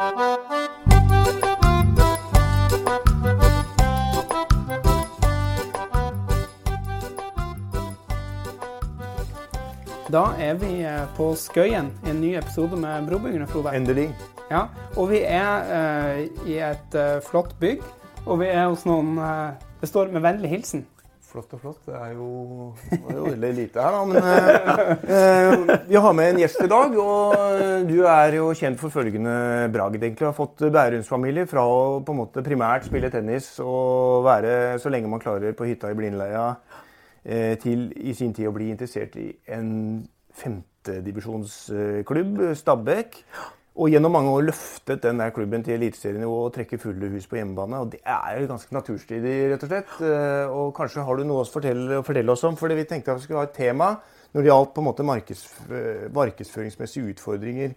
Da er vi eh, på Skøyen i en ny episode med Brobyggerne, Frode. Endelig. Ja, og vi er uh, i et uh, flott bygg, og vi er hos noen uh, Det står 'med vennlig hilsen'. Flott og flott. Det er jo, veldig lite her, da. Men eh, eh, vi har med en gjest i dag. Og eh, du er jo kjent for følgende bragd, egentlig. Har fått Bærums familie fra å på en måte primært spille tennis og være så lenge man klarer på hytta i Blindleia, eh, til i sin tid å bli interessert i en femtedivisjonsklubb, Stabæk. Og gjennom mange år løftet den der klubben til eliteserienivå og trekke fulle hus på hjemmebane. Og det er jo ganske naturstridig, rett og slett. Eh, Og kanskje har du noe å fortelle, å fortelle oss om. For vi tenkte at vi skulle ha et tema når det gjaldt på en måte markeds, markedsføringsmessige utfordringer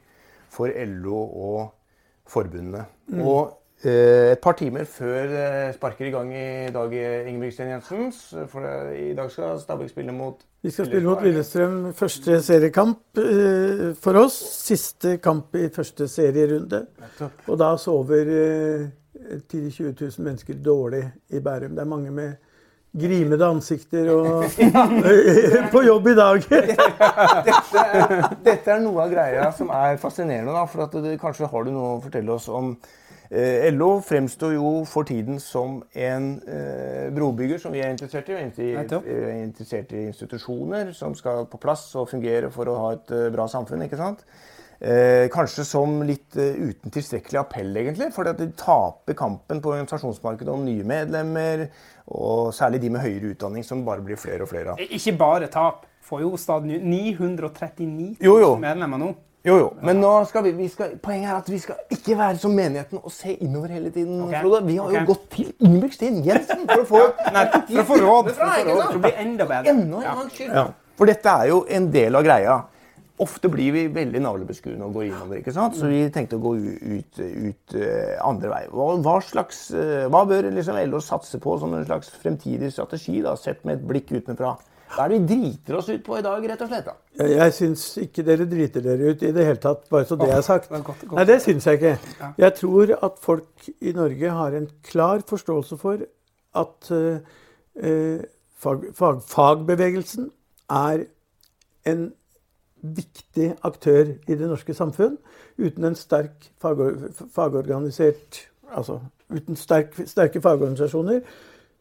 for LO og forbundene. Og eh, et par timer før eh, sparker i gang i dag, Ingebrigtsen Jensens, for i dag skal Stabæk spille mot Vi skal spille mot Lillestrøm første seriekamp eh, for oss. Siste kamp i første serierunde. Og da sover eh, 10 000-20 000 mennesker dårlig i Bærum. Det er mange med grimede ansikter og, på jobb i dag. dette, dette er noe av greia som er fascinerende. Da, for at du, Kanskje har du noe å fortelle oss om LO fremstår jo for tiden som en eh, brobygger som vi er interessert i. Vi er eh, interessert i institusjoner som skal på plass og fungere for å ha et eh, bra samfunn. ikke sant? Eh, kanskje som litt eh, uten tilstrekkelig appell, egentlig. For de taper kampen på organisasjonsmarkedet om nye medlemmer. Og særlig de med høyere utdanning, som bare blir flere og flere av. Ikke bare tap. Får jo stadig 939 Jo, jo. 000 medlemmer nå. Jo, jo. Men nå skal vi, vi skal, poenget er at vi skal ikke være som menigheten og se innover hele tiden. Okay. Frode. Vi har okay. jo gått til Ingebrigtsen Jensen for å få Nei, for å få råd. For å bli enda bedre. Enda en Ja. gangs skyld. Ja. For dette er jo en del av greia. Ofte blir vi veldig navlebeskuende og går innover. ikke sant? Så vi tenkte å gå ut, ut eh, andre vei. Hva, hva, slags, eh, hva bør liksom LO satse på som en slags fremtidig strategi, da, sett med et blikk utenfra? Hva er det vi driter oss ut på i dag, rett og slett? da? Jeg syns ikke dere driter dere ut i det hele tatt, bare så det er sagt. det. Nei, det syns jeg ikke. Jeg tror at folk i Norge har en klar forståelse for at eh, fag, fag, fagbevegelsen er en viktig aktør i det norske samfunn. Uten en sterk fagor, fagorganisert Altså uten sterk, sterke fagorganisasjoner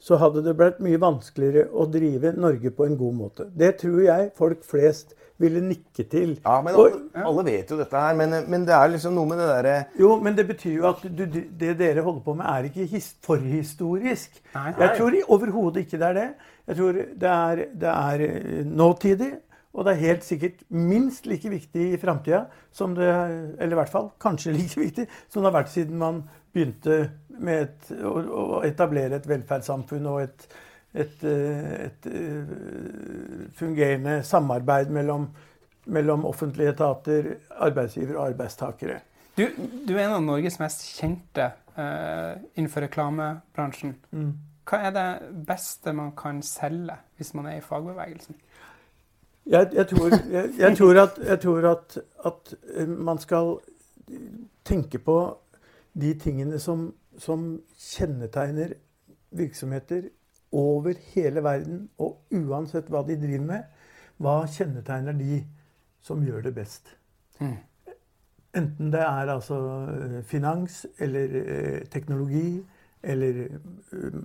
så hadde det blitt mye vanskeligere å drive Norge på en god måte. Det tror jeg folk flest ville nikke til. Ja, men Og- alle, alle vet jo dette her, men, men det er liksom noe med det derre Jo, men det betyr jo at du, det dere holder på med, er ikke his, forhistorisk. Nei. Jeg tror overhodet ikke det er det. Jeg tror det er, det er eh, nåtidig, og det er helt sikkert minst like viktig i framtida som det Eller i hvert fall kanskje like viktig som det har vært siden man begynte med et, å, å etablere et velferdssamfunn og et, et, eh, et, eh, fungerende samarbeid mellom, mellom offentlige etater, arbeidsgiver og arbeidstakere. Du, du er en av Norges mest kjente uh, innenfor reklamebransjen. Mm. Hva er det beste man kan selge hvis man er i fagbevegelsen? Jeg, jeg, tror, jeg, tror, at, jeg tror at, at eh, man skal tenke på de tingene som, som kjennetegner virksomheter over hele verden, og uansett hva de driver med. Hva kjennetegner de som gjør det best? Mm. Enten det er altså finans eller eh, teknologi eller eh,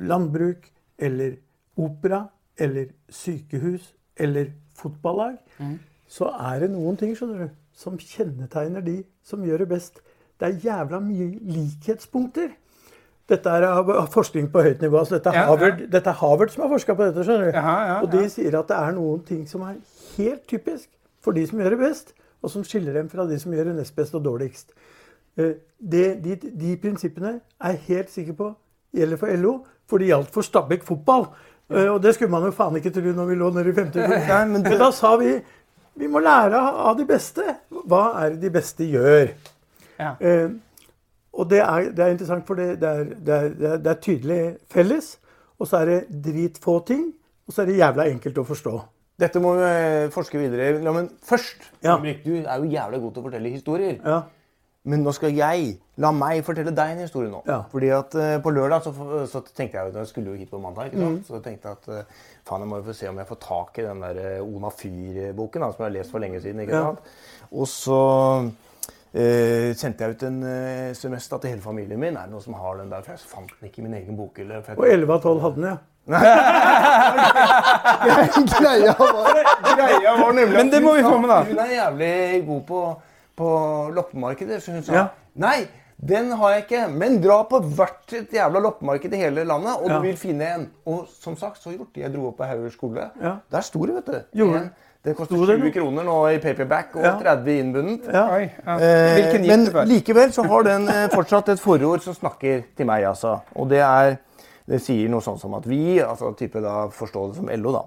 landbruk eller opera eller sykehus eller fotballag, Mm. så er det noen ting skjønner du, som kjennetegner de som gjør det best. Det er jævla mye likhetspunkter. Dette er forskning på høyt nivå. altså Dette er Ja, ja. Harvard, dette er Harvard som har forska på dette. skjønner du. Ja, Og de sier at det er noen ting som er helt typisk for de som gjør det best, og som skiller dem fra de som gjør det nest best og dårligst. Eh, Det, de, de prinsippene er jeg helt sikker på gjelder for LO, for det gjaldt for Stabæk fotball. Eh, Og det skulle man jo faen ikke tro når vi lå nede i femte Nei, men Men da sa vi vi må lære av de beste. Hva er det de beste gjør? Ja. Eh, og det er, det er interessant, for det, det, er, det, er, det, er, det tydelig felles. Og så er det dritfå ting, og så er det jævla enkelt å forstå. Dette må vi eh, forske videre i. Men først Ja. Du er jo jævla god til å fortelle historier. Ja. Men nå skal jeg la meg fortelle deg en historie nå. Ja. Fordi at uh, På lørdag så, så tenkte jeg jo, jeg skulle jo hit på mandag. ikke sant? Så tenkte jeg at uh, faen, jeg må jo få se om jeg får tak i den der eh, Ona Fyr-boken som jeg har lest for lenge siden. ikke Ja. sant? Og så eh, sendte jeg ut en semester SMS til hele familien min. Er det noen som har den der? For jeg fant den ikke i min egen bokhylle. Og 11 av 12 hadde den, ja. greia var, greia var nemlig Men det må vi få med, da. Hun er jævlig god på, på loppemarkedet. så hun sa Ja. nei, den har jeg ikke, men dra på hvert et jævla loppemarked i hele landet, og Ja. du vil finne en. Og som sagt, så gjort. Jeg dro opp på Hauger skole. Ja. Der sto det, vet du. Gjorde En. Det koster 20 kroner nå i paperback og Ja. 30 innbundet. ja. Oi, ja. Eh, men likevel så har den eh, fortsatt et forord som snakker til meg, altså. Og det er Det sier noe sånt som at vi, altså type da forstå det som LO, da,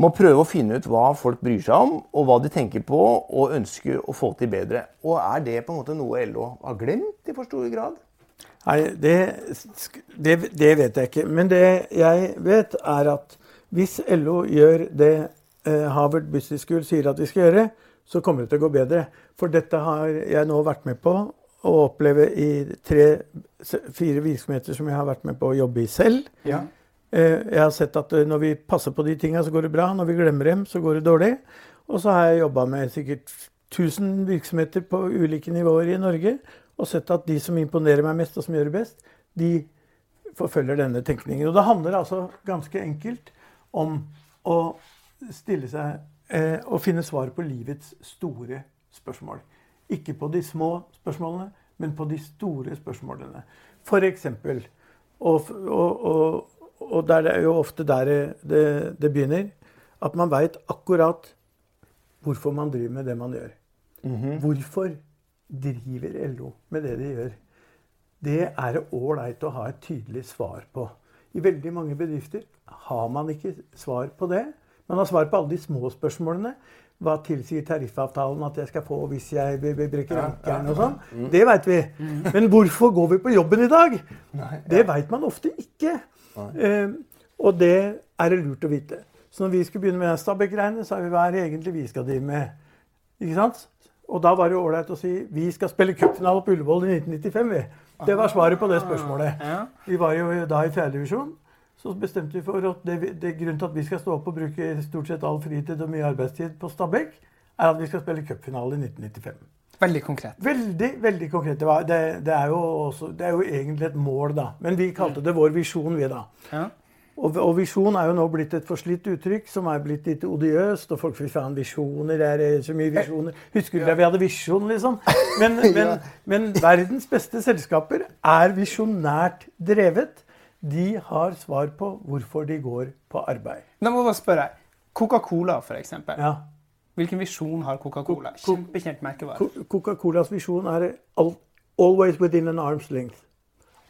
må prøve å finne ut hva folk bryr seg om, og hva de tenker på og ønsker å få til bedre. Og er det på en måte noe LO har glemt i for stor grad? Nei, det, det, det vet jeg ikke. Men det jeg vet, er at hvis LO gjør det eh, Harvard Business School sier at de skal gjøre, så kommer det til å gå bedre. For dette har jeg nå vært med på å oppleve i tre-fire virksomheter som jeg har vært med på å jobbe i selv. Ja. Eh, Jeg har sett at eh, når vi passer på de tinga, så går det bra. Når vi glemmer dem, så går det dårlig. Og så har jeg jobba med sikkert 1000 virksomheter på ulike nivåer i Norge og sett at de som imponerer meg mest, og som gjør det best, de forfølger denne tenkningen. Og det handler altså ganske enkelt om å stille seg eh, og finne svar på livets store spørsmål. Ikke på de små spørsmålene, men på de store spørsmålene. Eksempel, og, og, og, og der det er jo ofte der det, det, begynner, at man veit akkurat hvorfor man driver med det man gjør. Hvorfor driver LO med det de gjør? Det er det ålreit å ha et tydelig svar på. I veldig mange bedrifter har man ikke svar på det. Man har svar på alle de små spørsmålene. Hva tilsier tariffavtalen at jeg skal få hvis jeg brekker ankelen og sånn? Det veit vi. Men hvorfor går vi på jobben i dag? Det veit man ofte ikke. Eh, og det er det lurt å vite. Så når vi skulle begynne med Stabæk-greiene, sa vi hva er det egentlig vi skal drive med? Ikke sant? Og da var det ålreit å si vi skal spille cupfinale på Ullevål i 1995. vi. Det var svaret på det spørsmålet. Vi var jo da i fjerdedivisjon. Så bestemte vi for at det, det grunnen til at vi skal stå opp og bruke stort sett all fritid og mye arbeidstid på Stabæk, er at vi skal spille cupfinale i 1995. Veldig konkret. Veldig veldig konkret. Det, var, det, det, er jo også, det er jo egentlig et mål, da. Men vi kalte det vår visjon, vi, da. Ja. Og, og visjon er jo nå blitt et forslitt uttrykk som er blitt litt odiøst. Og folk sier faen, visjoner, det er så mye visjoner. Husker du da vi hadde visjon, liksom? Men, men, men verdens beste selskaper er visjonært drevet. De har svar på hvorfor de går på arbeid. Da må jeg bare spørre. Coca-Cola, for eksempel. Ja. Hvilken visjon har Coca-Cola? Kjempekjent merkevare. Coca-Colas visjon er 'always within an arm's length'.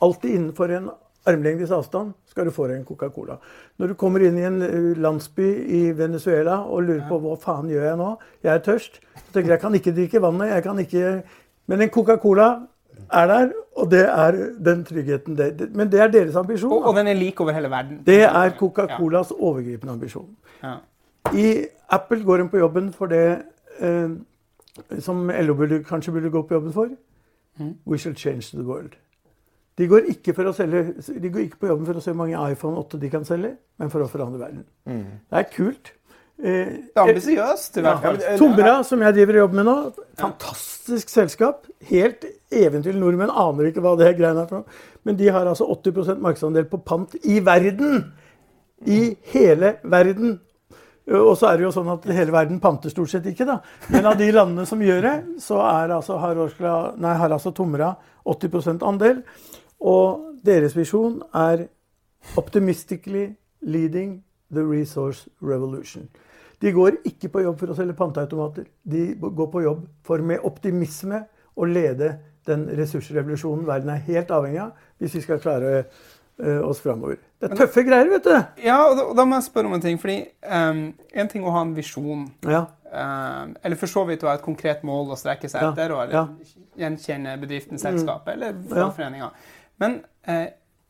Alltid innenfor en armlengdes avstand skal du få deg en Coca-Cola. Når du kommer inn i en eh, landsby i Venezuela og lurer på hva faen gjør jeg nå, jeg er tørst, så tenker jeg jeg kan ikke drikke vannet, jeg kan ikke Men en Coca-Cola er der, og det er den tryggheten. Det, men det er deres ambisjon. Og, og den er lik over hele verden. Det er Coca-Colas overgripende ambisjon. Ja. I Apple går de på jobben for det eh, som LO burde, kanskje burde gå på jobben for. We shall change the world. De går, ikke for å selge, de går ikke på jobben for å se hvor mange iPhone 8 de kan selge, men for å forandre verden. Det er kult. Eh, Det er ambisiøst, i hvert fall. Tomra, som jeg driver og jobber med nå, fantastisk selskap. Helt eventyrlig. Nordmenn aner ikke hva det greiene er for noe. Men de har altså 80% markedsandel på pant i verden! I hele verden. Og så er det jo sånn at hele verden panter stort sett ikke, da. Men av de landene som gjør det, så altså, har, Orskla, nei, har altså Tomra 80% andel. Og deres visjon er 'optimistically leading the resource revolution'. De går ikke på jobb for å selge panteautomater. De går på jobb for med optimisme å lede den ressursrevolusjonen verden er helt avhengig av hvis vi skal klare eh, oss framover. Det er tøffe greier, vet du. Ja, og da, og da må jeg spørre om en ting. fordi um, En ting å ha en visjon, Ja. um, eller for så vidt å ha et konkret mål å strekke seg Ja, etter, og eller ja. Mm. gjenkjenne bedriften, selskapet eller fagforeninga. Men eh,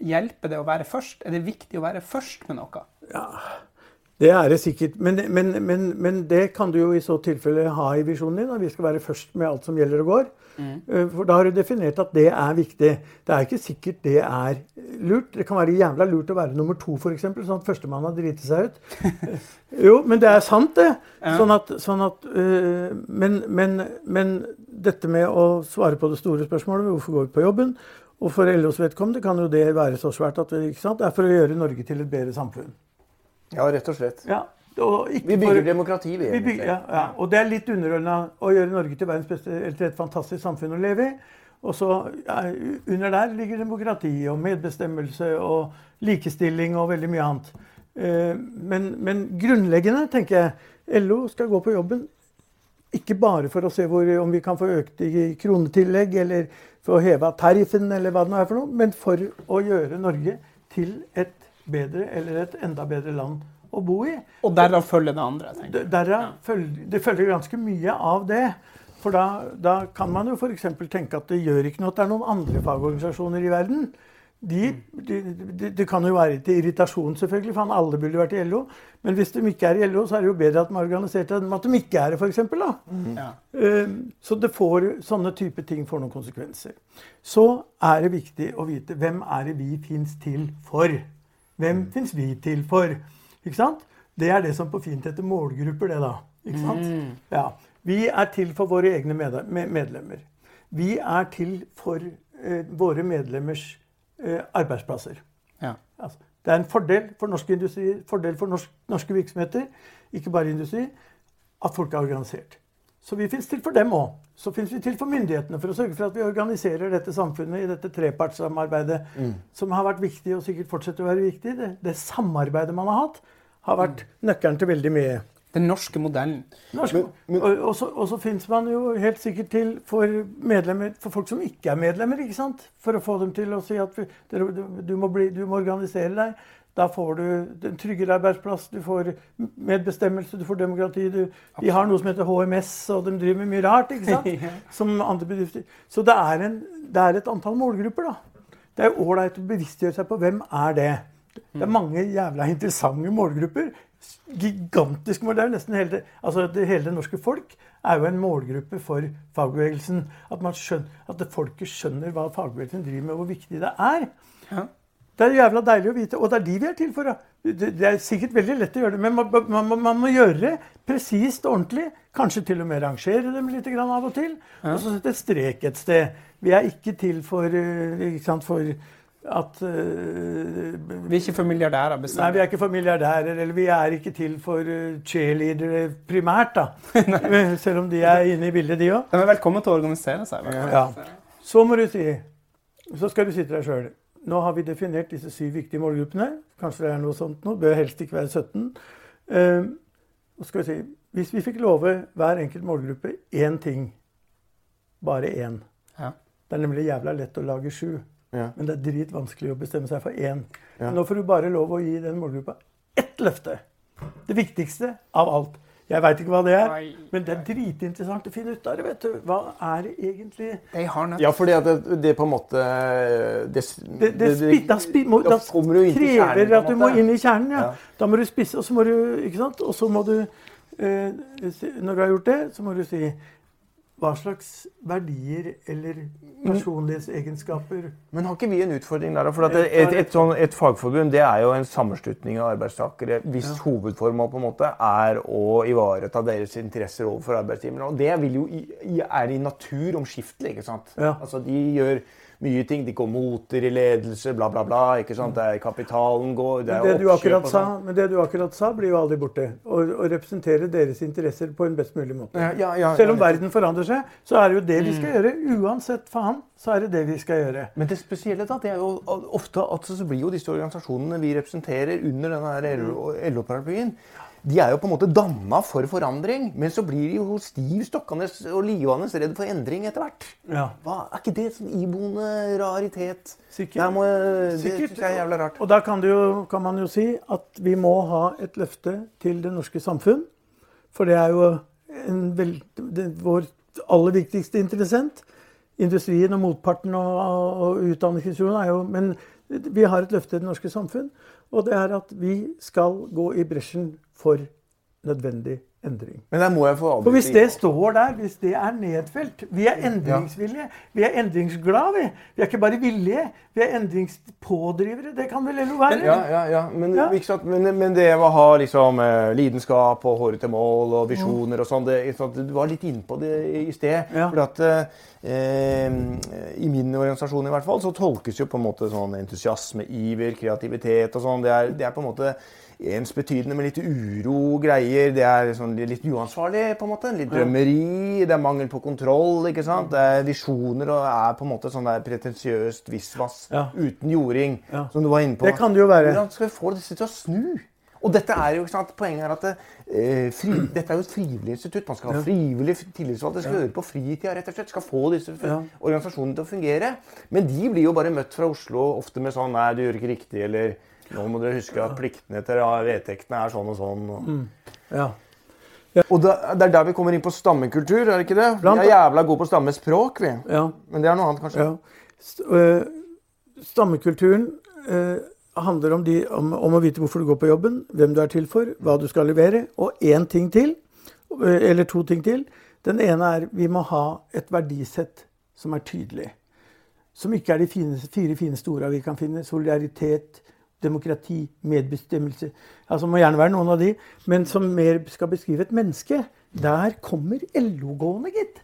hjelper det å være først? Er det viktig å være først med noe? Ja, Det er det sikkert. Men, men, men, men det kan du jo i så tilfelle ha i visjonen din. At vi skal være først med alt som gjelder og går. Mm. For da har du definert at det er viktig. Det er ikke sikkert det er lurt. Det kan være jævla lurt å være nummer to, f.eks., sånn at førstemann har driti seg ut. jo, men det er sant, det. Sånn at, sånn at uh, men, men, men, dette med å svare på det store spørsmålet, hvorfor går vi på jobben? Og for LOs vedkommende kan jo det være så svært at det, er for å gjøre Norge til et bedre samfunn. Ja, rett og slett. Ja, vi bygger for, demokrati, vi. vi bygger, ja, ja, Og det er litt underordna å gjøre Norge til beste, eller til et fantastisk samfunn å leve i. Og så ja, Under der ligger demokrati og medbestemmelse og likestilling og veldig mye annet. Eh, men, men, grunnleggende tenker jeg LO skal gå på jobben ikke bare for å se hvor, om vi kan få økt i kronetillegg eller for å heve tariffen, eller hva det nå er for noe, men for å gjøre Norge til et bedre eller et enda bedre land å bo i. Og derav følger det andre? tenker jeg. ja. følger, det følger ganske mye av det. For da, da kan man jo f.eks. tenke at det gjør ikke noe at det er noen andre fagorganisasjoner i verden. De, de, de, det kan jo være til irritasjon, selvfølgelig, for alle burde vært i LO. Men hvis de ikke er i LO, så er det jo bedre at de er organisert enn at de ikke er det, f.eks. Mm. Ja. Uh, så det får, sånne type ting får noen konsekvenser. Så er det viktig å vite hvem er det vi fins til for. Hvem mm. fins vi til for? Ikke sant? Det er det som på fint heter målgrupper, det, da. Ikke sant? Mm. Ja. Vi er til for våre egne medlemmer. Vi er til for eh, våre medlemmers eh, arbeidsplasser. Ja. Altså, det er en fordel for norsk industri, fordel for norsk, norske virksomheter, ikke bare industri, at folk er organisert. Så vi fins til for dem òg. Så fins vi til for myndighetene for å sørge for at vi organiserer dette samfunnet i dette trepartssamarbeidet, mm. som har vært viktig og sikkert fortsetter å være viktig. Det, det samarbeidet man har hatt, har vært nøkkelen til veldig mye. Den norske modellen. Norske, men, men, og, og så fins man jo helt sikkert til for, medlemmer, for folk som ikke er medlemmer. ikke sant? For å få dem til å si at du, du, må, bli, du må organisere deg. Da får du en tryggere arbeidsplass, du får medbestemmelse, du får demokrati. Du, de har noe som heter HMS, og de driver med mye rart. ikke sant? Som andre bedrifter. Så det er, en, det er et antall målgrupper. da. Det er ålreit å bevisstgjøre seg på hvem er det Det er mange jævla interessante målgrupper. Gigantiske mål. Det er jo nesten hele, altså det, hele det norske folk er jo en målgruppe for fagbevegelsen. At, man skjønner, at folket skjønner hva fagbevegelsen driver med, og hvor viktig det er. Ja. Det er jævla deilig å vite. Og det er de vi er til for. Det, det er sikkert veldig lett å gjøre det, men man, man, man må gjøre det presist og ordentlig. Kanskje til og med rangere dem litt av og til. Ja. Og så sette strek et sted. Vi er ikke til for, eh, ikke sant, for at uh, Vi er ikke for milliardærer? Nei, vi er ikke for milliardærer. Eller vi er ikke til for uh, cheerleadere primært, da. Selv om de er inne i bildet, de òg. De er velkommen til å organisere seg. Ja. Så må du si Så skal du sitte deg sjøl. Nå har vi definert disse syv viktige målgruppene. Kanskje det er noe sånt nå. Bør helst ikke være 17. Uh, skal vi si, hvis vi fikk love hver enkelt målgruppe én ting, bare én ja. Det er nemlig jævla lett å lage sju. Ja. Men det er dritvanskelig å bestemme seg for én. Ja. Nå får du bare lov å gi den målgruppa ett løfte. Det viktigste av alt. Jeg veit ikke hva det er, men det er dritinteressant å finne ut av det. vet du. Hva er det egentlig Ja, for det, det på en måte Det, det, det, det da, spi, må, da, krever at du må inn i kjernen. Ja. ja. Da må du spisse, og så må du ikke sant? Og så må du eh, Når du har gjort det, så må du si hva slags verdier eller personlighetsegenskaper Men har ikke vi en utfordring der? For et, et, et, sånn, et, fagforbund det er jo en sammenslutning av arbeidstakere hvis ja. hovedformål på en måte er å ivareta deres interesser overfor arbeidsgiverne. Og det jo, er i natur omskiftelig. ikke sant? Ja. Altså, de gjør mye ting. De går moter i ledelse, bla, bla, bla. ikke sant? Det er Kapitalen går det er men, det oppkjøp sa, men det du akkurat sa, blir jo aldri borte. Å, representere deres interesser på en best mulig måte. Ja, ja, Selv om verden forandrer seg, så er det jo det vi skal mm. gjøre. Uansett faen, så er det det vi skal gjøre. Men det spesielle da, det er jo ofte at så blir jo disse organisasjonene vi representerer under denne LO-paraplyen de er jo på en måte danna for forandring, men så blir de jo stiv stokkende og livende redd for endring etter hvert. Ja. Hva, er ikke det sånn iboende raritet? Sikkert. Må, Sikkert. Det er jævla rart. Og da kan, jo, kan, man jo si at vi må ha et løfte til det norske samfunn. For det er jo vel, det, vår aller viktigste interessent. Industrien og motparten og, og utdanningsinstitusjonen er jo Men vi har et løfte i det norske samfunn. Og det er at vi skal gå i bresjen for nødvendig endring. Men der må jeg få For hvis det står der, hvis det er nedfelt Vi er endringsvillige. Vi er endringsglade, vi. Vi er ikke bare villige. Vi er endringspådrivere. Det kan vel LO være? Ja, ja, ja. Men, Ja. men, men det å ha liksom, eh, lidenskap og hårete mål og visjoner og sånn? Du var litt inne på det i sted. Ja. For at eh, I min organisasjon i hvert fall, så tolkes jo på en måte sånn entusiasme, iver, kreativitet og sånn. Det det er på en måte ensbetydende med litt uro, greier. Det er sånn litt uansvarlig, på en måte. Litt drømmeri. Det er mangel på kontroll. ikke sant? Det er visjoner og er på en måte sånn der pretensiøst visvas Ja. uten jording, Ja. som du var inne på. Det kan det jo være. Hvordan skal vi få disse til å snu? Og dette er jo, ikke sant, Poenget er at det, eh, fri, dette er jo et frivillig institutt. Man skal ha frivillig tillitsvalgte. Skal høre på fritida, rett og slett. Skal få disse Ja. organisasjonene til å fungere. Men de blir jo bare møtt fra Oslo ofte med sånn Nei, du gjør ikke riktig, eller Nå må dere huske at pliktene etter vedtektene er sånn og sånn. Og, Mm. Ja. og da, Det er der vi kommer inn på stammekultur, er det ikke det? Blant- Vi er jævla gode på stammespråk, vi. ja. Men det er noe annet, kanskje. Ja. St- øh, Stammekulturen øh, handler om, de, om, om å vite hvorfor du går på jobben, hvem du er til for, hva du skal levere, og én ting til, øh, eller to ting til. Den ene er vi må ha et verdisett som er tydelig. Som ikke er de fine, fire fineste orda vi kan finne. Solidaritet, demokrati, medbestemmelse. Altså må gjerne være noen av de, men som mer skal beskrive et menneske. Der kommer LO gående, gitt.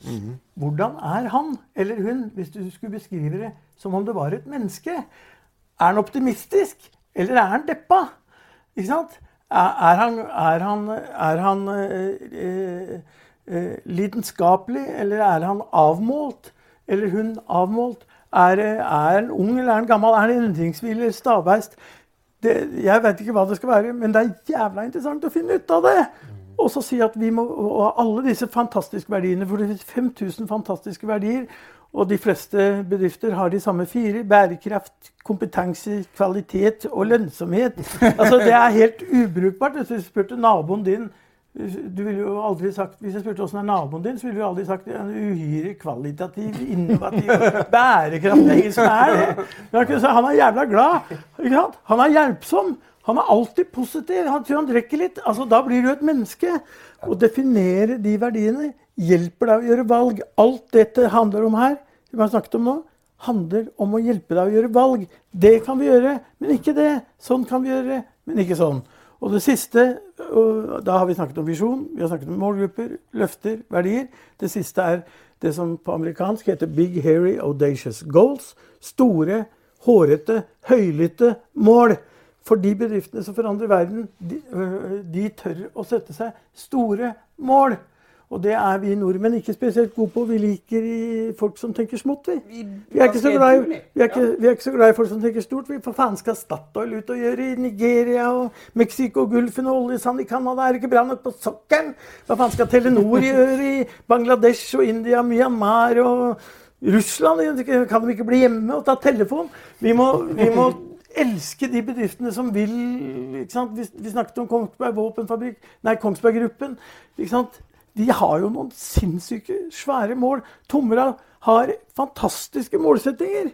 Hvordan er han eller hun, hvis du skulle beskrive det som om det var et menneske? Er han optimistisk, eller er han deppa? Ikke sant? Er, han, er han, er han eh, eh, eh, lidenskapelig, eller er han avmålt? Eller hun avmålt? Er, er han ung eller er han gammel? Er han endringsvillig stavbeist? Det, jeg vet ikke hva det skal være, men det er jævla interessant å finne ut av det. Og så si at vi må og alle disse fantastiske verdiene, for det finnes 5000 fantastiske verdier. Og de fleste bedrifter har de samme fire. Bærekraft, kompetanse, kvalitet og lønnsomhet. Altså Det er helt ubrukbart. Hvis du spurte naboen din du ville jo aldri sagt, Hvis jeg spurte åssen er naboen din, så ville du aldri sagt det er en uhyre kvalitativ, innovativ, bærekraftig. Som er det. Han er jævla glad. Ikke sant? Han er hjelpsom. Han er alltid positiv. Han tror han drikker litt. Altså, Da blir du et menneske. Å definere de verdiene hjelper deg å gjøre valg. Alt dette handler om her, som jeg har snakket om nå, handler om å hjelpe deg å gjøre valg. Det kan vi gjøre, men ikke det. Sånn kan vi gjøre, men ikke sånn. Og det siste, og da har vi snakket om visjon, vi har snakket om målgrupper, løfter, verdier. Det siste er det som på amerikansk heter Big Hairy Audacious Goals. Store, hårete, høylytte mål. For de bedriftene som forandrer verden, de, øh, de tør å sette seg store mål. Og det er vi nordmenn ikke spesielt gode på. Vi liker folk som tenker smått. Vi, vi, er, ikke så glad, i- vi, er, ikke, vi er ikke så glad i folk som tenker stort. Vi for faen skal Statoil ut og gjøre i Nigeria og Mexico, Gulfen og oljesand i Canada? Er det ikke bra nok på sokkelen? Hva faen skal Telenor gjøre i Bangladesh og India, Myanmar og Russland? Kan de ikke bli hjemme og ta telefon? Vi må, vi må elske de bedriftene som vil? Vi, vi snakket om Kongsberg våpenfabrikk, nei, Kongsberg Gruppen. ikke sant? De har jo noen sinnssyke, svære mål. Tomra har fantastiske målsettinger.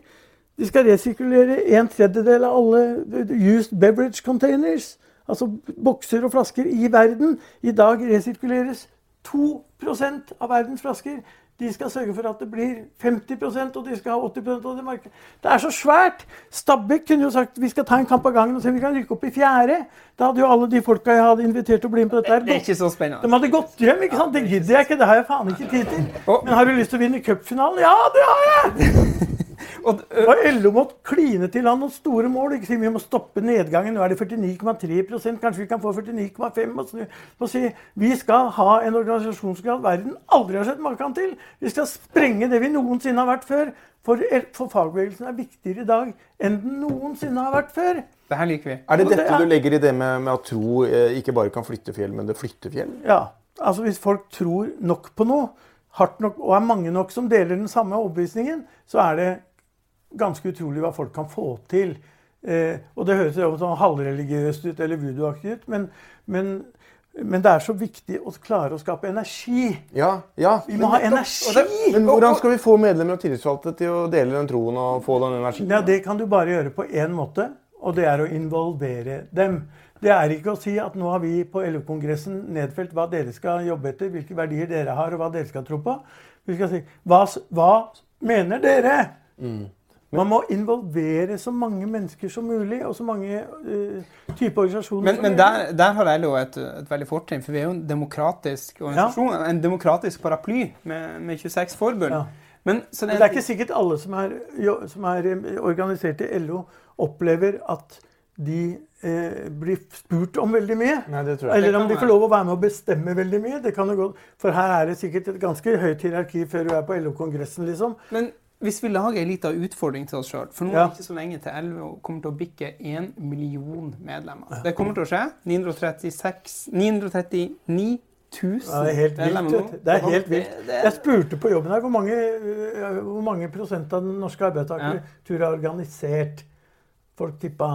De skal resirkulere en tredjedel av alle used beverage containers. Altså bokser og flasker i verden. I dag resirkuleres 2% av verdens flasker. De skal sørge for at det blir 50% og de skal ha 80% av det markedet. Det er så svært! Stabæk kunne jo sagt vi skal ta en kamp av gangen og se om vi kan rykke opp i fjerde. Da hadde jo alle de folka jeg hadde invitert til å bli med på dette, her Det er ikke så spennende. de hadde gått hjem, ikke sant? Det gidder jeg ikke. Det har jeg faen ikke tid til. Men har du lyst til å vinne cupfinalen? Ja, det har jeg! Og, Og LO måtte kline til han noen store mål. Ikke si vi må stoppe nedgangen. Nå er det 49,3% Kanskje vi kan få 49,5 og snu. Og si vi skal ha en organisasjonsgrad verden aldri har sett maken til. Vi skal sprenge det vi noensinne har vært før. For, for fagbevegelsen er viktigere i dag enn den noensinne har vært før. det her liker vi. Er det dette du legger i det med, med at tro eh, ikke bare kan flytte fjell, men det flytter fjell? Ja, altså Hvis folk tror nok på noe, hardt nok, og er mange nok som deler den samme overbevisningen, så er det ganske utrolig hva folk kan få til. Eh, og det høres jo sånn halvreligiøst ut eller voodoo-aktig ut, men, men, men det er så viktig å klare å skape energi. Ja, ja. Vi må ha Men- energi! Men hvordan skal vi få medlemmer og tillitsvalgte til å dele den troen og få den energien? Ja, Det kan du bare gjøre på én måte, og det er å involvere dem. Det er ikke å si at nå har vi på LO-kongressen nedfelt hva dere skal jobbe etter, hvilke verdier dere har, og hva dere skal tro på. Vi skal si hva, hva mener dere? Mm. Man må involvere så mange mennesker som mulig, og så mange uh, typer organisasjoner men, men der, der, har LO et, et veldig fortrinn, for vi er jo en demokratisk organisasjon. Ja. En demokratisk paraply med, med 26 forbund. Ja. Men, det, det, er ikke sikkert alle som er, som er organisert i LO, opplever at de eh, blir spurt om veldig mye. Nei, Eller om de får lov å være med og bestemme veldig mye. Det kan jo gå, For her er det sikkert et ganske høyt hierarki før du er på LO-kongressen. liksom. Men hvis vi lager en liten utfordring til oss sjøl For nå er det ikke så lenge til LO kommer til å bikke 1 million medlemmer. Det kommer til å skje. 936, 939 000 ja, det er helt vilt. Det er helt vilt. Jeg spurte på jobben her hvor mange, hvor mange prosent av den norske tror er organisert. Folk tippa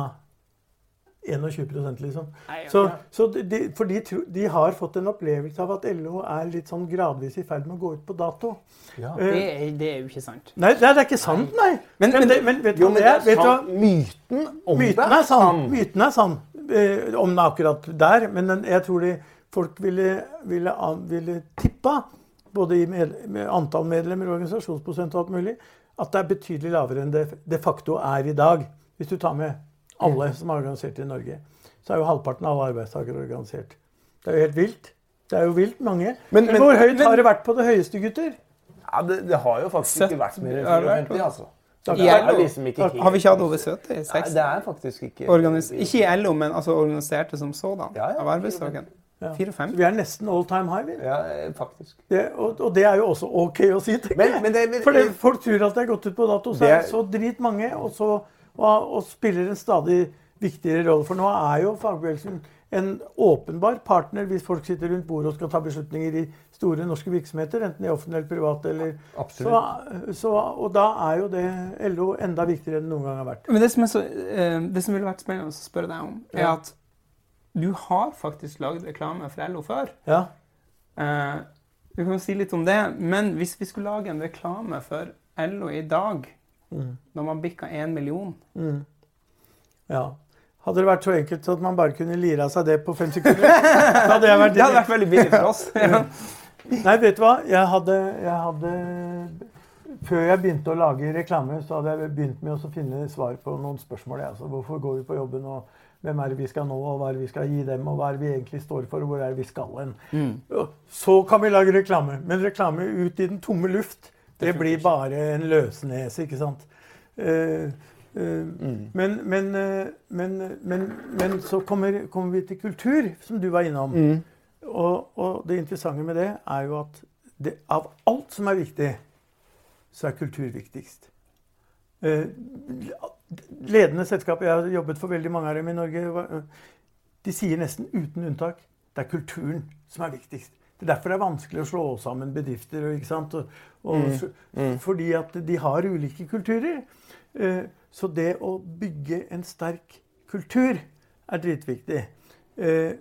21% liksom. Så, så de, for de, de, har fått en opplevelse av at LO er litt sånn gradvis i ferd med å gå ut på dato. Ja. Uh, det, er, det, er, jo ikke sant. Nei, det er, det er ikke sant, nei. Men, men, det, men vet du hva det er? Vet sant, myten om myten det er sann. Myten er sann uh, om det akkurat der. Men den, jeg tror de, folk ville, ville, ville tippa, både i med, med antall medlemmer, og organisasjonsprosent og alt mulig, at det er betydelig lavere enn det de facto er i dag. Hvis du tar med alle som er organisert i Norge. Så er jo halvparten av alle arbeidstakere organisert. Det er jo helt vilt. Det er jo vilt mange. Men, men hvor høyt men, har det vært på det høyeste, gutter? Ja, det, det har jo faktisk ikke vært mer enn 54, altså. Liksom har vi ikke hatt over 70? 60? Nei, det er faktisk ikke Organis Ikke i LO, men altså organiserte som sådan ja, ja, av arbeidsdagen. Ja. Vi er nesten all time high. Vi. Ja, faktisk. Det, og, og, det er jo også ok å si. tenker jeg. det, For folk tror at det er gått ut på dato. Så det er så drit mange, og så og, og spiller en stadig viktigere rolle. For nå er jo fagbevegelsen en åpenbar partner hvis folk sitter rundt bordet og skal ta beslutninger i store norske virksomheter, enten i offentlig eller privat. Eller, så, så, og da er jo det LO enda viktigere enn det noen gang har vært. Men Det som, så, eh, det som ville vært spennende å spørre deg om, er ja. at du har faktisk lagd reklame for LO før. Ja. Eh, du kan jo si litt om det, men hvis vi skulle lage en reklame for LO i dag Mm. Når man bikka én million. Mm. Ja. Hadde det vært så enkelt at man bare kunne lira seg det på fem sekunder, hadde jeg vært Det hadde vært veldig billig for oss. ja. Nei, vet du hva? Jeg hadde, jeg hadde, Før jeg begynte å lage reklame, så hadde jeg begynt med å finne svar på noen spørsmål. Altså, hvorfor går vi på jobben, og hvem er det vi skal nå, og hva er det vi skal gi dem, og hva er det vi egentlig står for, og hvor er det vi skal hen? Mm. Så kan vi lage reklame. Men reklame ut i den tomme luft det blir bare en løsnese, ikke sant. Uh, uh, mm. men, men, uh, men, men, så kommer, kommer, vi til kultur, som du var innom. Mm. Og, og, det interessante med det er jo at det, av alt som er viktig, så er kultur viktigst. ledende selskaper Jeg har jobbet for veldig mange av dem i Norge. De sier nesten uten unntak det er kulturen som er viktigst. Det er derfor det er vanskelig å slå sammen bedrifter. ikke sant? Og, og, mm. Mm. Fordi at de har ulike kulturer. Eh, så det å bygge en sterk kultur er dritviktig. Eh,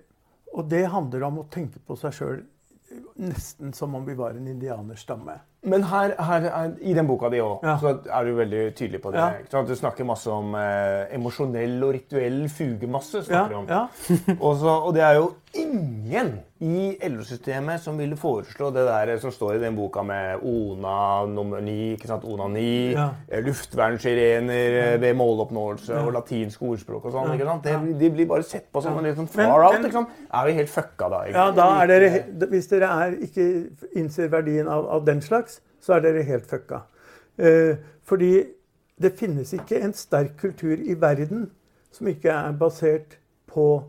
og det handler om å tenke på seg sjøl nesten som om vi var en indianerstamme. Men her, her, i den boka di òg, ja. så er du veldig tydelig på det. Ja. Du snakker masse om eh, emosjonell og rituell fugemasse. snakker ja, om. og, så, og, det er jo ingen i LO-systemet som ville foreslå det der som står i den boka med ONA nummer 9, ikke sant? ONA 9, ja. luftvernsirener eh, ved måloppnåelse og latinsk ordspråk og sånn. ikke sant? Det, de blir bare sett på som litt liksom far out. ikke sant? Er vi helt fucka da? Ja, da er dere, Hvis dere er, ikke innser verdien av, av den slags så er dere helt fucka. Eh, fordi det finnes ikke en sterk kultur i verden som ikke er basert på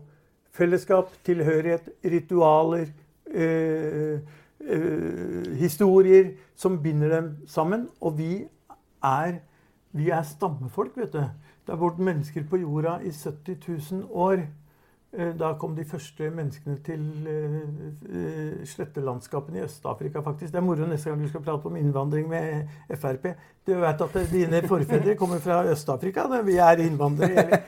fellesskap, tilhørighet, ritualer, eh, eh, historier som binder dem sammen. Og vi er, vi er stammefolk, vet du. Det har vært mennesker på jorda i 70 000 år. Eh, da kom de første menneskene til uh, slettelandskapene i Øst-Afrika, faktisk. Det er moro neste gang du skal prate om innvandring med Frp. Du vet at dine forfedre kommer fra Øst-Afrika. Vi er innvandrere.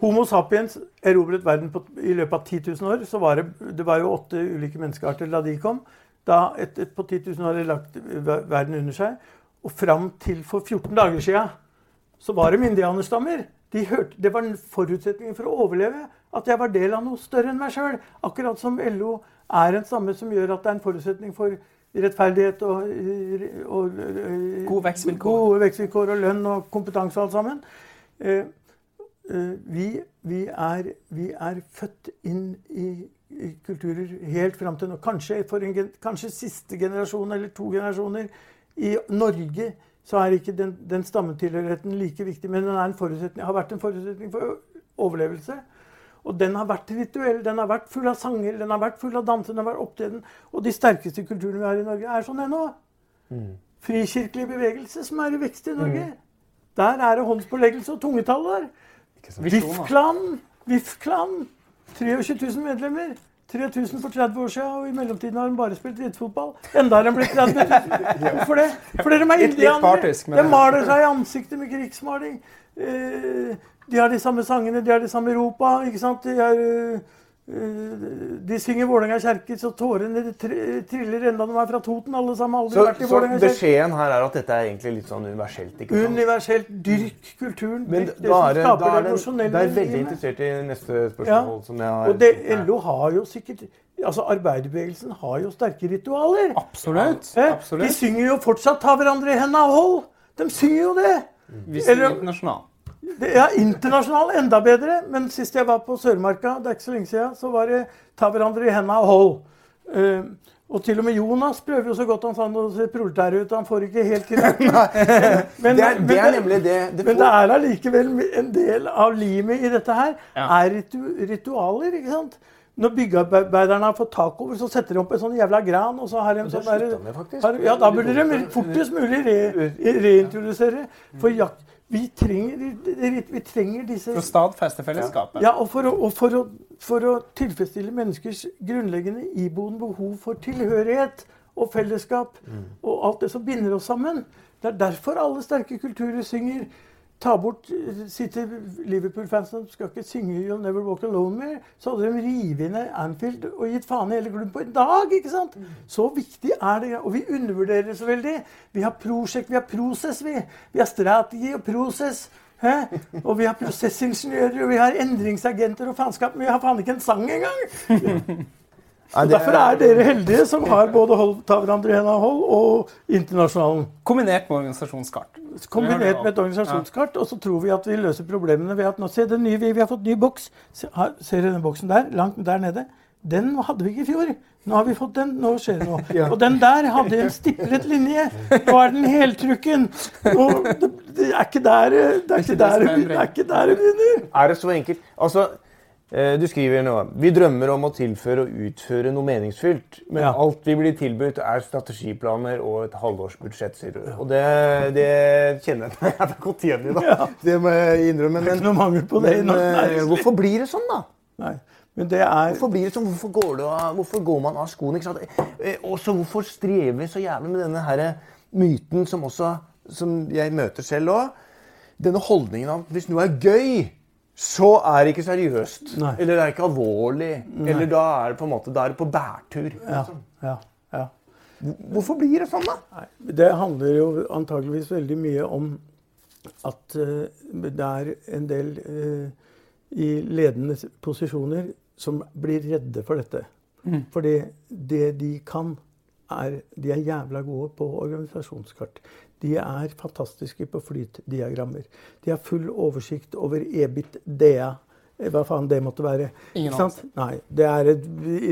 Homo sapiens erobret verden på, i løpet av 10 000 år. Så var det, det var jo åtte ulike menneskearter da de kom. Da et, et, på 10 000 år har de lagt verden under seg. Og fram til for 14 dager sia så var det indianerstammer. De hørte, det var en forutsetning for å overleve At jeg var del av noe større enn meg sjøl. Akkurat som LO er en stamme som gjør at det er en forutsetning for rettferdighet og, og, og gode, vekstvilkår. gode vekstvilkår og lønn og kompetanse og alt sammen. Eh, eh, vi, vi, er, vi, er, født inn i, i kulturer helt fram til nå. Kanskje for en, kanskje siste generasjon eller to generasjoner i Norge så er ikke den, den stammetilhørigheten like viktig, men den har vært en forutsetning for overlevelse. Og den har vært rituell, den har vært full av sanger, den har vært full av danser, den har vært opptreden. Og de sterkeste kulturene vi har i Norge, er sånn ennå. Mm. Frikirkelig bevegelse som er i vekst i Norge. Mm. Der er det håndspåleggelse og tungetall der. VIF-klanen. VIF-klanen. 23 000 medlemmer. 3000 for 30 år siden, og i mellomtiden har de bare spilt drittfotball. Enda har de blitt 30 000. Hvorfor det? Fordi de er indianere. De maler seg i ansiktet med krigsmaling. Eh, de har de samme sangene, de har de samme ropa. ikke sant? De, er, uh, de synger Vålerenga kjerke, så tårene triller enda de er fra Toten. alle sammen. Aldri så, vært i så beskjeden her er at dette er egentlig litt sånn universelt? ikke sant? Universelt. Dyrk kulturen. Men dyrk det, da er, det, da er det, det er veldig interessert i neste spørsmål. Ja. som jeg har... Og det, LO har jo sikkert Altså, Arbeiderbevegelsen har jo sterke ritualer. Absolutt. Eh? Absolutt. De synger jo fortsatt 'Ta hverandre i henda og hold'. De synger jo det. Vi synger internasjonalt. Ja, internasjonal enda bedre. Men sist jeg var på Sørmarka, det er ikke så lenge siden, så var det 'ta hverandre i henda og hold'. Uh, og til og med Jonas prøver jo så godt han kan å se proletær ut. Han får ikke helt til det. men, det, er, det er nemlig det. det men det er allikevel en del av limet i dette her. Ja. er ritu, ritualer. ikke sant? Når byggearbeiderne har fått tak over, så setter de opp en sånn jævla gran. og så har de sånn der, Ja, Da burde de fortest mulig re, reintrodusere. For jakt vi trenger, vi trenger, disse For å stadfeste fellesskapet? Ja, og for å, og for å, for å tilfredsstille menneskers grunnleggende iboende behov for tilhørighet og fellesskap. Mm. Og alt det som binder oss sammen. Det er derfor alle sterke kulturer synger ta bort sitter Liverpool-fansen skal ikke synge 'You'll Never Walk Alone' mer. Så hadde de revet ned Anfield og gitt faen i hele klubben på en dag. ikke sant? Så viktig er det. Og vi undervurderer det så veldig. Vi har prosjekt, vi har prosess, vi. Vi har strategi og prosess. Hæ? Og vi har prosessingeniører, og vi har endringsagenter og faenskap. Men vi har faen ikke en sang engang! Ja, det... Derfor er dere heldige som har både hold, Ta hverandre i hendene hold og Internasjonalen. Kombinert med organisasjonskart. Kombinert med et organisasjonskart. Og så tror vi at vi løser problemene ved at nå se den nye, vi, vi har fått ny boks. Se, ser dere den boksen der? Langt der nede? Den hadde vi ikke i fjor. Nå har vi fått den. Nå skjer det noe. Ja. Og den der hadde en stiplet linje. Nå er den heltrukken. Det, det, er ikke der det er ikke der, det er ikke der det begynner. Er det så enkelt? Altså, du skriver nå Vi drømmer om å tilføre og utføre noe meningsfylt. Men ja. alt vi blir tilbudt, er strategiplaner og et halvårsbudsjett, sier du. Og det, det kjenner jeg meg godt igjen i, da. Ja. Det må jeg innrømme. Men, ikke noe mangel på det men, men, hvorfor blir det sånn, da? Nei. Men det er... Hvorfor blir det sånn? Hvorfor går, det hvorfor går man av skoene? ikke sant? Eh, også hvorfor strever vi så jævlig med denne her myten som også som jeg møter selv òg? Denne holdningen av at hvis noe er gøy så er det ikke seriøst. Nei. Eller det er ikke alvorlig. Nei. Eller da er det på en måte, da er det på bærtur. Liksom. Ja, ja, ja. Hvorfor blir det sånn, da? Nei, det handler jo antageligvis veldig mye om at uh, det er en del uh, i ledende posisjoner som blir redde for dette. Mm. Fordi det de kan, er De er jævla gode på organisasjonskart. De er fantastiske på flytdiagrammer. De har full oversikt over EBIT DA. Hva faen det måtte være. Ingen sant? Nei. Det er et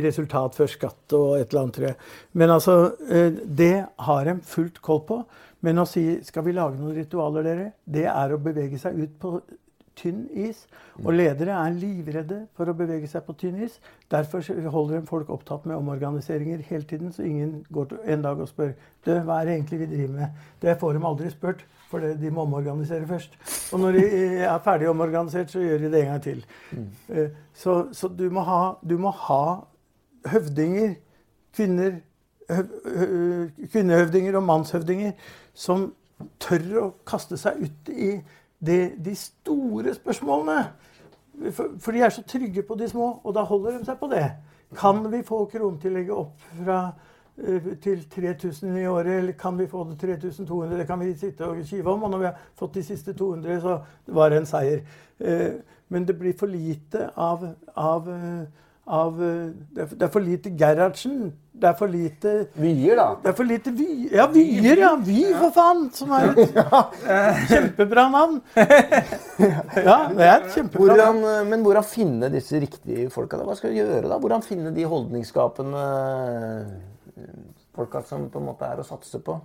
resultat før skatt og et eller annet, tror jeg. Men altså, eh, det har de fullt koll på. Men å si skal vi lage noen ritualer, dere, det er å bevege seg ut på tynn is. Og ledere er livredde for å bevege seg på tynn is. Derfor holder de folk opptatt med omorganiseringer hele tiden, så ingen går en dag og spør du, hva er det egentlig vi driver med. Det får de aldri spurt, for de må omorganisere først. Og når de er ferdig omorganisert, så gjør de det en gang til. Eh, så, så du, må ha, du, må ha, høvdinger, kvinner, høv, kvinnehøvdinger og mannshøvdinger som tør å kaste seg ut i de, de store spørsmålene. For, for, de er så trygge på de små, og da holder de seg på det. Kan vi få kronetillegget opp fra, uh, til 3000 i året, eller kan vi få det 3200? Det kan vi sitte og kive om. Og når vi har fått de siste 200, så var det en seier. Uh, Men det blir for lite av, av, av Det er for lite Gerhardsen. Det er for lite Vyer, da. Det er for lite vy, Ja, Vyer, ja! Vy, for faen! Som er et kjempebra navn. Ja, det er et kjempebra hvordan, Men hvordan finne disse riktige folka? Hva skal du gjøre da? Hvordan finne de holdningsskapende folka som på en måte er å satse på?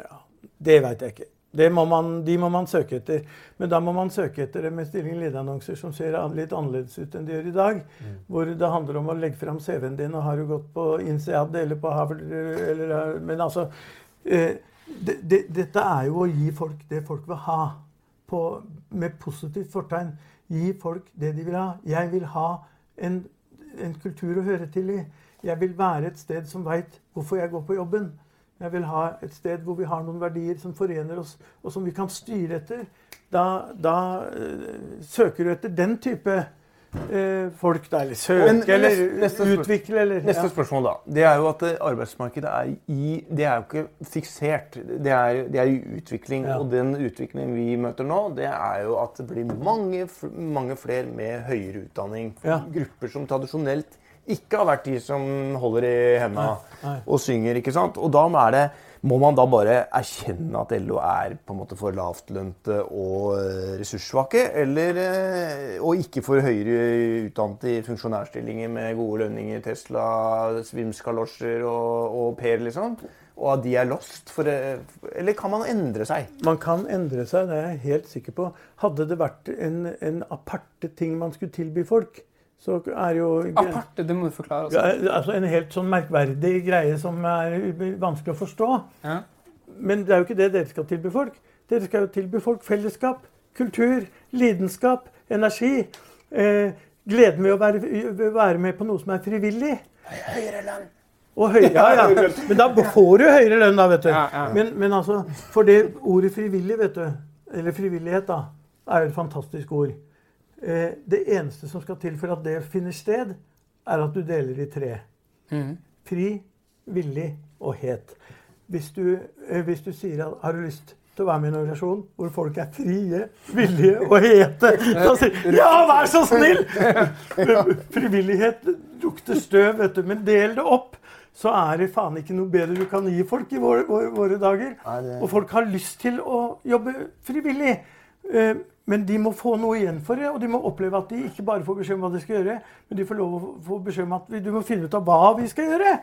Ja, Det veit jeg ikke. Må man, de må man søke etter. Men da må man søke etter det med stilling lederannonser som ser litt annerledes ut enn de gjør i dag. Mm. Hvor det handler om å legge fram CV-en din, og har du gått på INSEAD eller på Harvard eller, Men altså eh, det, det, Dette er jo å gi folk det folk vil ha. På, med positivt fortegn. Gi folk det de vil ha. Jeg vil ha en, en kultur å høre til i. Jeg vil være et sted som veit hvorfor jeg går på jobben. Jeg vil ha et sted hvor vi har noen verdier som forener oss, og som vi kan styre etter. Da, da øh, søker du etter den type øh, folk, da. Eller søke, Men, eller neste, utvikle, eller Neste ja. spørsmål, da. Det er jo at arbeidsmarkedet er i Det er jo ikke fiksert. Det er, det er i utvikling. Ja. Og den utviklingen vi møter nå, det er jo at det blir mange, mange flere med høyere utdanning. Ja. Grupper som tradisjonelt ikke har vært de som holder i hendene og synger. ikke sant? Og da er det, må man da bare erkjenne at LO er på en måte for lavtlønte og eh, ressurssvake? Eller, eh, og ikke for høyere utdannede i funksjonærstillinger med gode lønninger, Tesla, svimskalosjer og, og Per, liksom? Og at de er lost? For, eh, eller kan man endre seg? Man kan endre seg, det er jeg helt sikker på. Hadde det vært en, en aparte ting man skulle tilby folk, så er jo Aparte, det må du forklare. Også. altså En helt sånn merkverdig greie som er vanskelig å forstå. Ja. Men det er jo ikke det dere skal tilby folk. Dere skal jo tilby folk fellesskap, kultur, lidenskap, energi. Eh, gleden ved å være, være, med på noe som er frivillig. Høyere lønn. Høy, ja, ja. Men da får du høyere lønn, da, vet du. Men, men, altså, for det ordet frivillig, vet du, eller frivillighet, da, er jo et fantastisk ord. Eh, det eneste som skal til for at det finner sted, er at du deler i tre. Mm. Fri, villig og het. Hvis du, eh, hvis du sier at har du lyst til å være med i en organisasjon hvor folk er frie, villige og hete. Da sier Ja, vær så snill! Frivillighet lukter støv, vet du. Men del det opp. Så er det faen ikke noe bedre du kan gi folk i våre, våre, våre dager. Og folk har lyst til å jobbe frivillig. Eh, men de må få noe igjen for det, og de må oppleve at de ikke bare får beskjed om hva de skal gjøre, men de får lov å få beskjed om at du må finne ut av hva vi skal gjøre.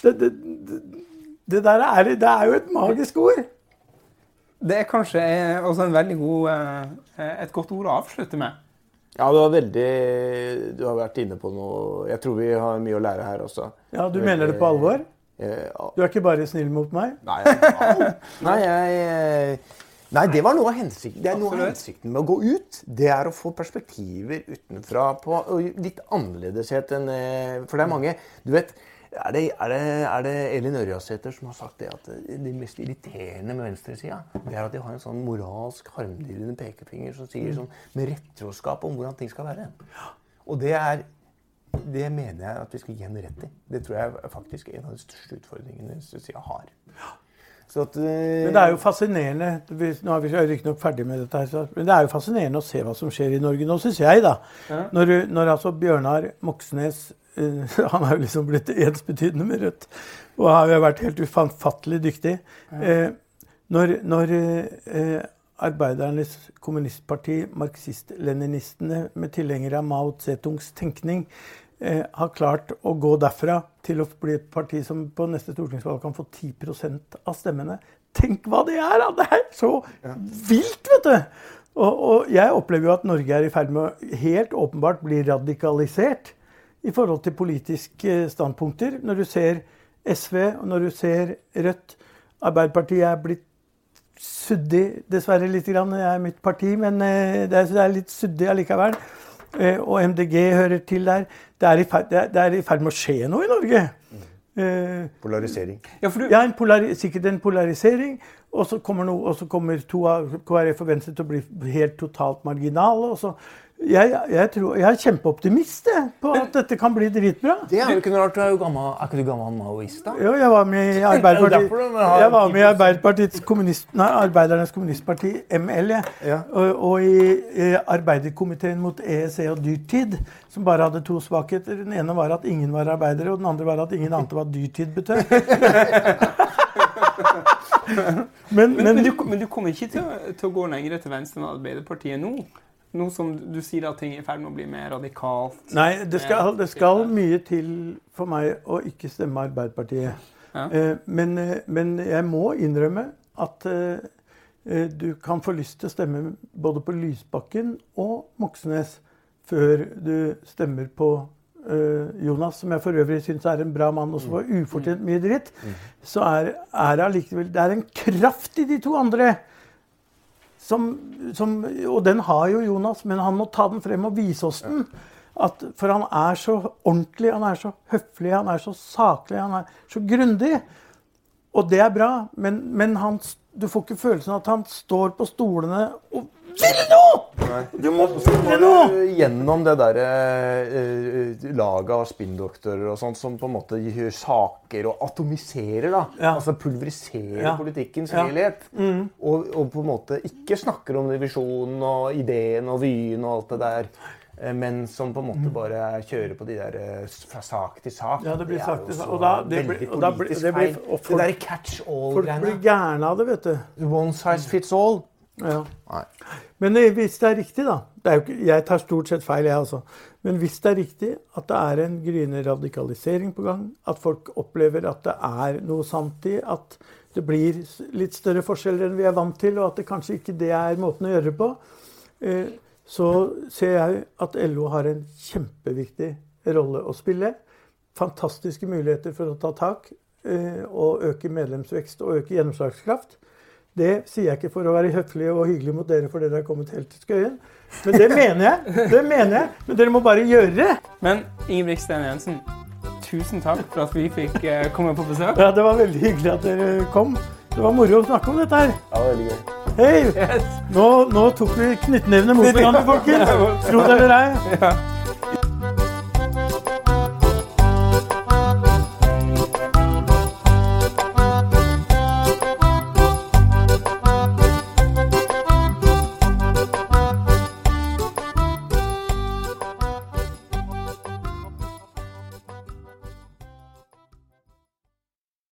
Det, det, det, det der er, det er jo et magisk ord. Det er kanskje også en veldig god, eh, et godt ord å avslutte med. Ja, du har veldig Du har vært inne på noe Jeg tror vi har mye å lære her også. Ja, Du mener det på alvor? Du er ikke bare snill mot meg? Nei, nei jeg Nei, det var noe av hensikten. Det er noe av hensikten med å gå ut. Det er å få perspektiver utenfra på litt annerledeshet enn eh, For det er mange Du vet, er det, er det, er det Elin Ørjasæter som har sagt det at det mest irriterende med venstresida, det er at de har en sånn moralsk harmdirrende pekefinger som sier sånn med rettroskap om hvordan ting skal være. Og det er det mener jeg at vi skal gi henne rett i. Det tror jeg er faktisk en av de største utfordringene venstresida har. At, uh, men det er jo fascinerende Nå er vi riktignok ferdig med dette, her, men det er jo fascinerende å se hva som skjer i Norge nå, syns jeg. da. Ja. Når, når, altså Bjørnar Moxnes uh, Han er jo liksom blitt ensbetydende med Rødt og har jo vært helt ufattelig dyktig. Ja. Uh, når, når Arbeidernes kommunistparti, marxist-leninistene med tilhengere av Mao Zedongs tenkning, eh, har klart å gå derfra til å bli et parti som på neste stortingsvalg kan få 10% av stemmene. Tenk hva det er! Da! Det er så ja. vilt, vet du! Og, og, jeg opplever jo at Norge er i ferd med å helt åpenbart bli radikalisert i forhold til politiske standpunkter. Når du ser SV, og når du ser Rødt Arbeiderpartiet er blitt suddig, dessverre litt. Grann. Jeg er mitt parti, men eh, det er litt suddig allikevel. Eh, og MDG hører til der. Det er i ferd, det er i ferd med å skje noe i Norge. Mm. polarisering. Ja, du... ja en polari sikkert en polarisering. Og så kommer, noe, og så kommer to av KrF og Venstre til å bli helt totalt marginale. og så jeg, jeg, tror, jeg er kjempeoptimist på at dette kan bli dritbra. Det er jo ikke noe rart. Du er, jo gammel, er ikke du gammel maoist, da? Jo, jeg var med i Arbeiderpartiet, jeg var med i Arbeiderpartiets kommunist, nei, Arbeidernes kommunistparti, ML, jeg. Ja. Og, og, i, i arbeiderkomiteen mot EEC og dyrtid, som bare hadde to svakheter. Den ene var at ingen var arbeidere, og den andre var at ingen ante hva dyrtid betød. men, men, men, du, men, du, kommer ikke til å, til å gå lenger til venstre enn Arbeiderpartiet nå? Nå som du sier at ting er i ferd med å bli mer radikalt? Nei, det skal, det skal mye til for meg å ikke stemme Arbeiderpartiet. Ja. Eh, men, eh, men, jeg må innrømme at eh, du kan få lyst til å stemme både på Lysbakken og Moxnes før du stemmer på Jonas, som jeg for øvrig syns er en bra mann og som får ufortjent mye dritt. Mm. Så er, er det allikevel Det er en kraft i de to andre som, som, og den har jo Jonas, men han må ta den frem og vise oss den. At, for han er så ordentlig, han er så høflig, han er så saklig, han er så grundig. Og det er bra, men, men han, du får ikke følelsen av at han står på stolene og vil noe! Du må ville nå! Gjennom det derre uh, laget av spinndoktorer og sånt som på en måte gjør saker og atomiserer, da. Ja. Altså pulveriserer ja. politikkens ja. helhet. Mm. Og, og, på en måte ikke snakker om divisjonen og ideen og vyen og alt det der. Eh, men som på en måte mm. bare kjører på de der fra sak til sak. Ja, det blir sak til sak. Og da, det blir, og da blir, det blir, og folk, det der catch all-greiene. Folk blir gærne av det, vet du. One size fits all. Ja. Men hvis det er riktig, da er ikke, Jeg tar stort sett feil, jeg altså. Men hvis det er riktig at det er en gryende radikalisering på gang, at folk opplever at det er noe sant i, at det blir litt større forskjeller enn vi er vant til, og at det kanskje ikke det er måten å gjøre det på, eh, så ser jeg at LO har en kjempeviktig rolle å spille. Fantastiske muligheter for å ta tak eh, og øke medlemsvekst og øke gjennomslagskraft. Det sier jeg ikke for å være høflig og hyggelig mot dere for dere har kommet helt til Skøyen. Men det mener jeg. Det mener jeg. Men dere må bare gjøre det. Men Ingebrigtsen Jensen, tusen takk for at vi fikk eh, komme på besøk. Ja, Det var veldig hyggelig at dere kom. Det var moro å snakke om dette her. Ja, veldig gøy. Hei! Yes. Nå, nå, tok vi knyttnevene mot hverandre, folkens. Tro det eller ei. Ja.